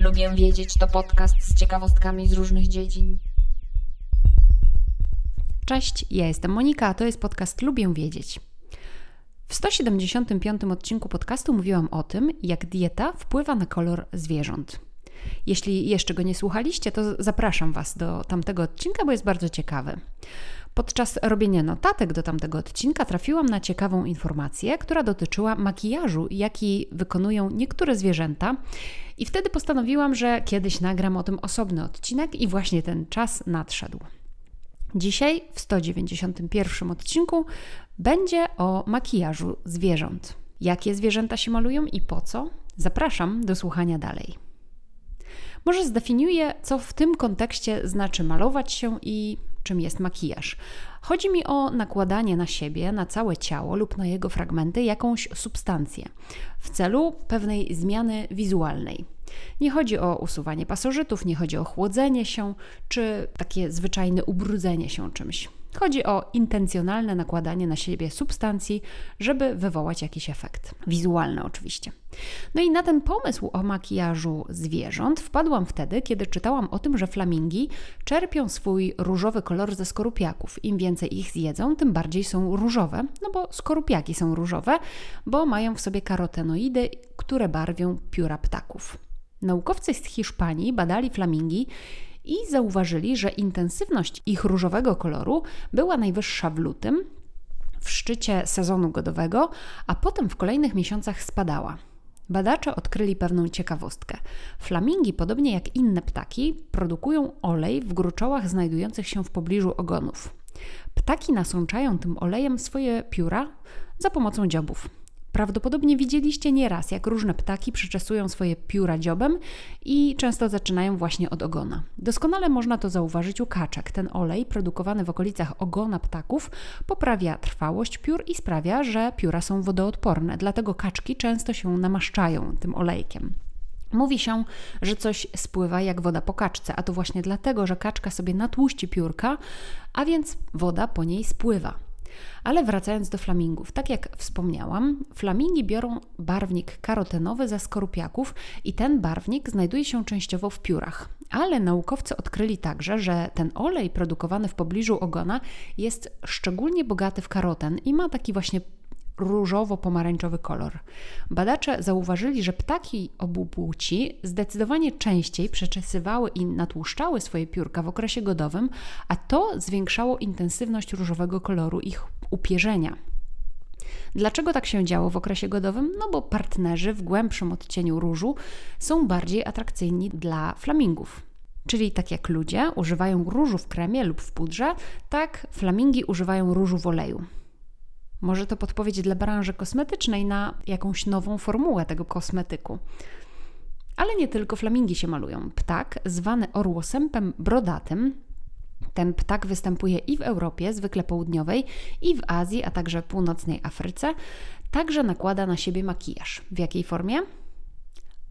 Lubię wiedzieć to podcast z ciekawostkami z różnych dziedzin. Cześć, ja jestem Monika, a to jest podcast Lubię wiedzieć. W 175 odcinku podcastu mówiłam o tym, jak dieta wpływa na kolor zwierząt. Jeśli jeszcze go nie słuchaliście, to zapraszam Was do tamtego odcinka, bo jest bardzo ciekawy. Podczas robienia notatek do tamtego odcinka trafiłam na ciekawą informację, która dotyczyła makijażu, jaki wykonują niektóre zwierzęta. I wtedy postanowiłam, że kiedyś nagram o tym osobny odcinek, i właśnie ten czas nadszedł. Dzisiaj w 191 odcinku będzie o makijażu zwierząt. Jakie zwierzęta się malują i po co? Zapraszam do słuchania dalej. Może zdefiniuję, co w tym kontekście znaczy malować się i czym jest makijaż. Chodzi mi o nakładanie na siebie, na całe ciało lub na jego fragmenty jakąś substancję w celu pewnej zmiany wizualnej. Nie chodzi o usuwanie pasożytów, nie chodzi o chłodzenie się czy takie zwyczajne ubrudzenie się czymś. Chodzi o intencjonalne nakładanie na siebie substancji, żeby wywołać jakiś efekt. Wizualny oczywiście. No i na ten pomysł o makijażu zwierząt wpadłam wtedy, kiedy czytałam o tym, że flamingi czerpią swój różowy kolor ze skorupiaków. Im więcej ich zjedzą, tym bardziej są różowe, no bo skorupiaki są różowe, bo mają w sobie karotenoidy, które barwią pióra ptaków. Naukowcy z Hiszpanii badali flamingi i zauważyli, że intensywność ich różowego koloru była najwyższa w lutym, w szczycie sezonu godowego, a potem w kolejnych miesiącach spadała. Badacze odkryli pewną ciekawostkę. Flamingi, podobnie jak inne ptaki, produkują olej w gruczołach znajdujących się w pobliżu ogonów. Ptaki nasączają tym olejem swoje pióra za pomocą dziobów. Prawdopodobnie widzieliście nieraz, jak różne ptaki przyczesują swoje pióra dziobem i często zaczynają właśnie od ogona. Doskonale można to zauważyć u kaczek. Ten olej produkowany w okolicach ogona ptaków poprawia trwałość piór i sprawia, że pióra są wodoodporne. Dlatego kaczki często się namaszczają tym olejkiem. Mówi się, że coś spływa jak woda po kaczce, a to właśnie dlatego, że kaczka sobie natłuści piórka, a więc woda po niej spływa. Ale wracając do flamingów, tak jak wspomniałam, flamingi biorą barwnik karotenowy ze skorupiaków i ten barwnik znajduje się częściowo w piórach. Ale naukowcy odkryli także, że ten olej produkowany w pobliżu ogona jest szczególnie bogaty w karoten i ma taki właśnie różowo-pomarańczowy kolor. Badacze zauważyli, że ptaki obu płci zdecydowanie częściej przeczesywały i natłuszczały swoje piórka w okresie godowym, a to zwiększało intensywność różowego koloru ich upierzenia. Dlaczego tak się działo w okresie godowym? No bo partnerzy w głębszym odcieniu różu są bardziej atrakcyjni dla flamingów. Czyli tak jak ludzie używają różu w kremie lub w pudrze, tak flamingi używają różu w oleju. Może to podpowiedź dla branży kosmetycznej na jakąś nową formułę tego kosmetyku. Ale nie tylko flamingi się malują. Ptak, zwany orłosępem brodatym, ten ptak występuje i w Europie, zwykle południowej, i w Azji, a także północnej Afryce. Także nakłada na siebie makijaż. W jakiej formie?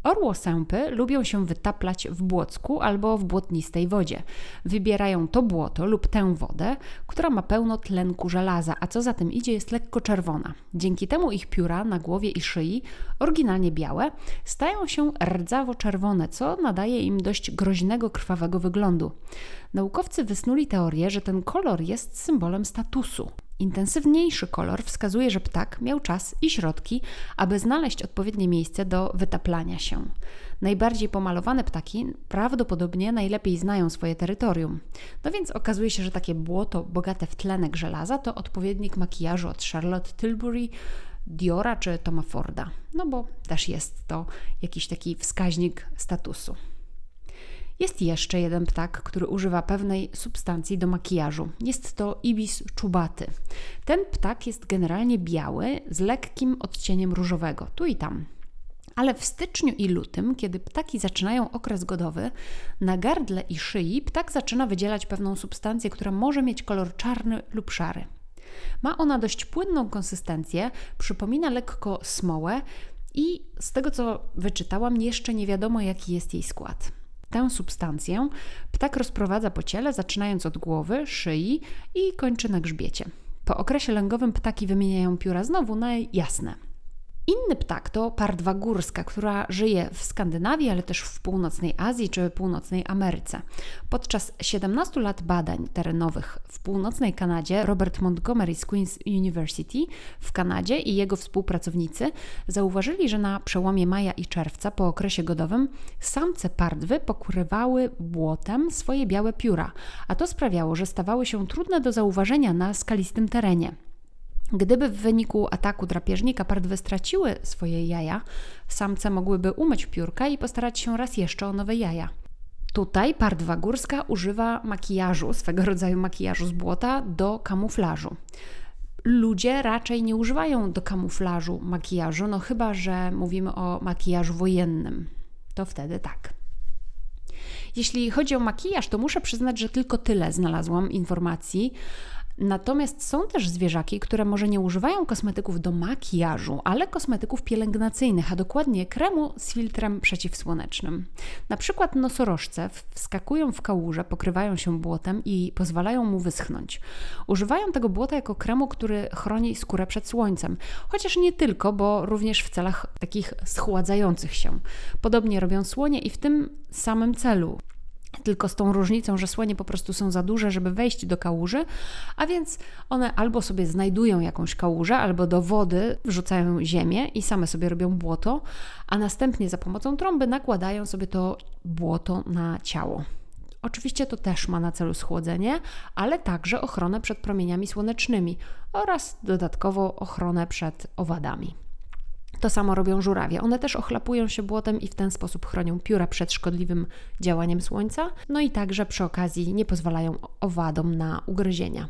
Orłosępy lubią się wytaplać w błocku albo w błotnistej wodzie. Wybierają to błoto lub tę wodę, która ma pełno tlenku żelaza, a co za tym idzie jest lekko czerwona. Dzięki temu ich pióra na głowie i szyi, oryginalnie białe, stają się rdzawo-czerwone, co nadaje im dość groźnego, krwawego wyglądu. Naukowcy wysnuli teorię, że ten kolor jest symbolem statusu. Intensywniejszy kolor wskazuje, że ptak miał czas i środki, aby znaleźć odpowiednie miejsce do wytaplania się. Najbardziej pomalowane ptaki prawdopodobnie najlepiej znają swoje terytorium. No więc okazuje się, że takie błoto bogate w tlenek żelaza to odpowiednik makijażu od Charlotte Tilbury, Diora czy Toma Forda. No bo też jest to jakiś taki wskaźnik statusu. Jest jeszcze jeden ptak, który używa pewnej substancji do makijażu. Jest to ibis czubaty. Ten ptak jest generalnie biały z lekkim odcieniem różowego, tu i tam. Ale w styczniu i lutym, kiedy ptaki zaczynają okres godowy, na gardle i szyi ptak zaczyna wydzielać pewną substancję, która może mieć kolor czarny lub szary. Ma ona dość płynną konsystencję, przypomina lekko smołę i z tego co wyczytałam, jeszcze nie wiadomo jaki jest jej skład. Tę substancję ptak rozprowadza po ciele, zaczynając od głowy, szyi i kończy na grzbiecie. Po okresie lęgowym ptaki wymieniają pióra znowu na jasne. Inny ptak to pardwa górska, która żyje w Skandynawii, ale też w północnej Azji czy północnej Ameryce. Podczas 17 lat badań terenowych w północnej Kanadzie Robert Montgomery z Queen's University w Kanadzie i jego współpracownicy zauważyli, że na przełomie maja i czerwca po okresie godowym samce pardwy pokrywały błotem swoje białe pióra, a to sprawiało, że stawały się trudne do zauważenia na skalistym terenie. Gdyby w wyniku ataku drapieżnika pardwy straciły swoje jaja, samce mogłyby umyć piórka i postarać się raz jeszcze o nowe jaja. Tutaj pardwa górska używa makijażu, swego rodzaju makijażu z błota, do kamuflażu. Ludzie raczej nie używają do kamuflażu makijażu, no chyba że mówimy o makijażu wojennym. To wtedy tak. Jeśli chodzi o makijaż, to muszę przyznać, że tylko tyle znalazłam informacji. Natomiast są też zwierzaki, które może nie używają kosmetyków do makijażu, ale kosmetyków pielęgnacyjnych, a dokładnie kremu z filtrem przeciwsłonecznym. Na przykład nosorożce wskakują w kałuże, pokrywają się błotem i pozwalają mu wyschnąć. Używają tego błota jako kremu, który chroni skórę przed słońcem, chociaż nie tylko, bo również w celach takich schładzających się. Podobnie robią słonie i w tym samym celu tylko z tą różnicą, że słonie po prostu są za duże, żeby wejść do kałuży, a więc one albo sobie znajdują jakąś kałużę, albo do wody wrzucają ziemię i same sobie robią błoto, a następnie za pomocą trąby nakładają sobie to błoto na ciało. Oczywiście to też ma na celu schłodzenie, ale także ochronę przed promieniami słonecznymi oraz dodatkowo ochronę przed owadami. To samo robią żurawie. One też ochlapują się błotem i w ten sposób chronią pióra przed szkodliwym działaniem słońca, no i także przy okazji nie pozwalają owadom na ugryzienia.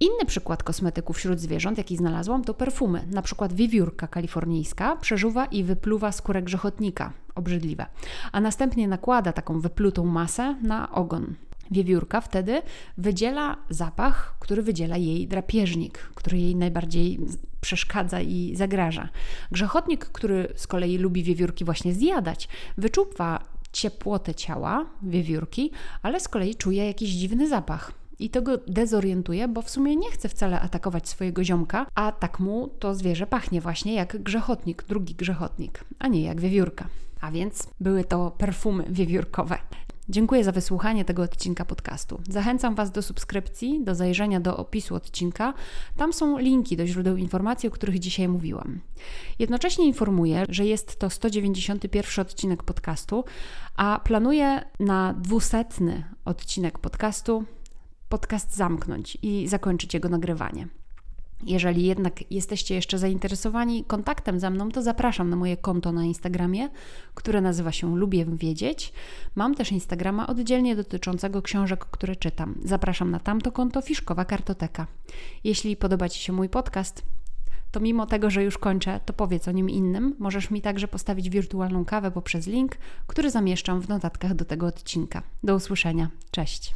Inny przykład kosmetyków wśród zwierząt, jaki znalazłam, to perfumy. Na przykład wiewiórka kalifornijska przeżuwa i wypluwa skórę grzechotnika, obrzydliwe, a następnie nakłada taką wyplutą masę na ogon. Wiewiórka wtedy wydziela zapach, który wydziela jej drapieżnik, który jej najbardziej przeszkadza i zagraża. Grzechotnik, który z kolei lubi wiewiórki właśnie zjadać, wyczuwa ciepłotę ciała wiewiórki, ale z kolei czuje jakiś dziwny zapach. I to go dezorientuje, bo w sumie nie chce wcale atakować swojego ziomka, a tak mu to zwierzę pachnie właśnie jak grzechotnik, drugi grzechotnik, a nie jak wiewiórka. A więc były to perfumy wiewiórkowe. Dziękuję za wysłuchanie tego odcinka podcastu. Zachęcam Was do subskrypcji, do zajrzenia do opisu odcinka. Tam są linki do źródeł informacji, o których dzisiaj mówiłam. Jednocześnie informuję, że jest to 191 odcinek podcastu, a planuję na 200 odcinek podcastu podcast zamknąć i zakończyć jego nagrywanie. Jeżeli jednak jesteście jeszcze zainteresowani kontaktem ze mną, to zapraszam na moje konto na Instagramie, które nazywa się Lubię Wiedzieć. Mam też Instagrama oddzielnie dotyczącego książek, które czytam. Zapraszam na tamto konto Fiszkowa Kartoteka. Jeśli podoba Ci się mój podcast, to mimo tego, że już kończę, to powiedz o nim innym. Możesz mi także postawić wirtualną kawę poprzez link, który zamieszczam w notatkach do tego odcinka. Do usłyszenia. Cześć.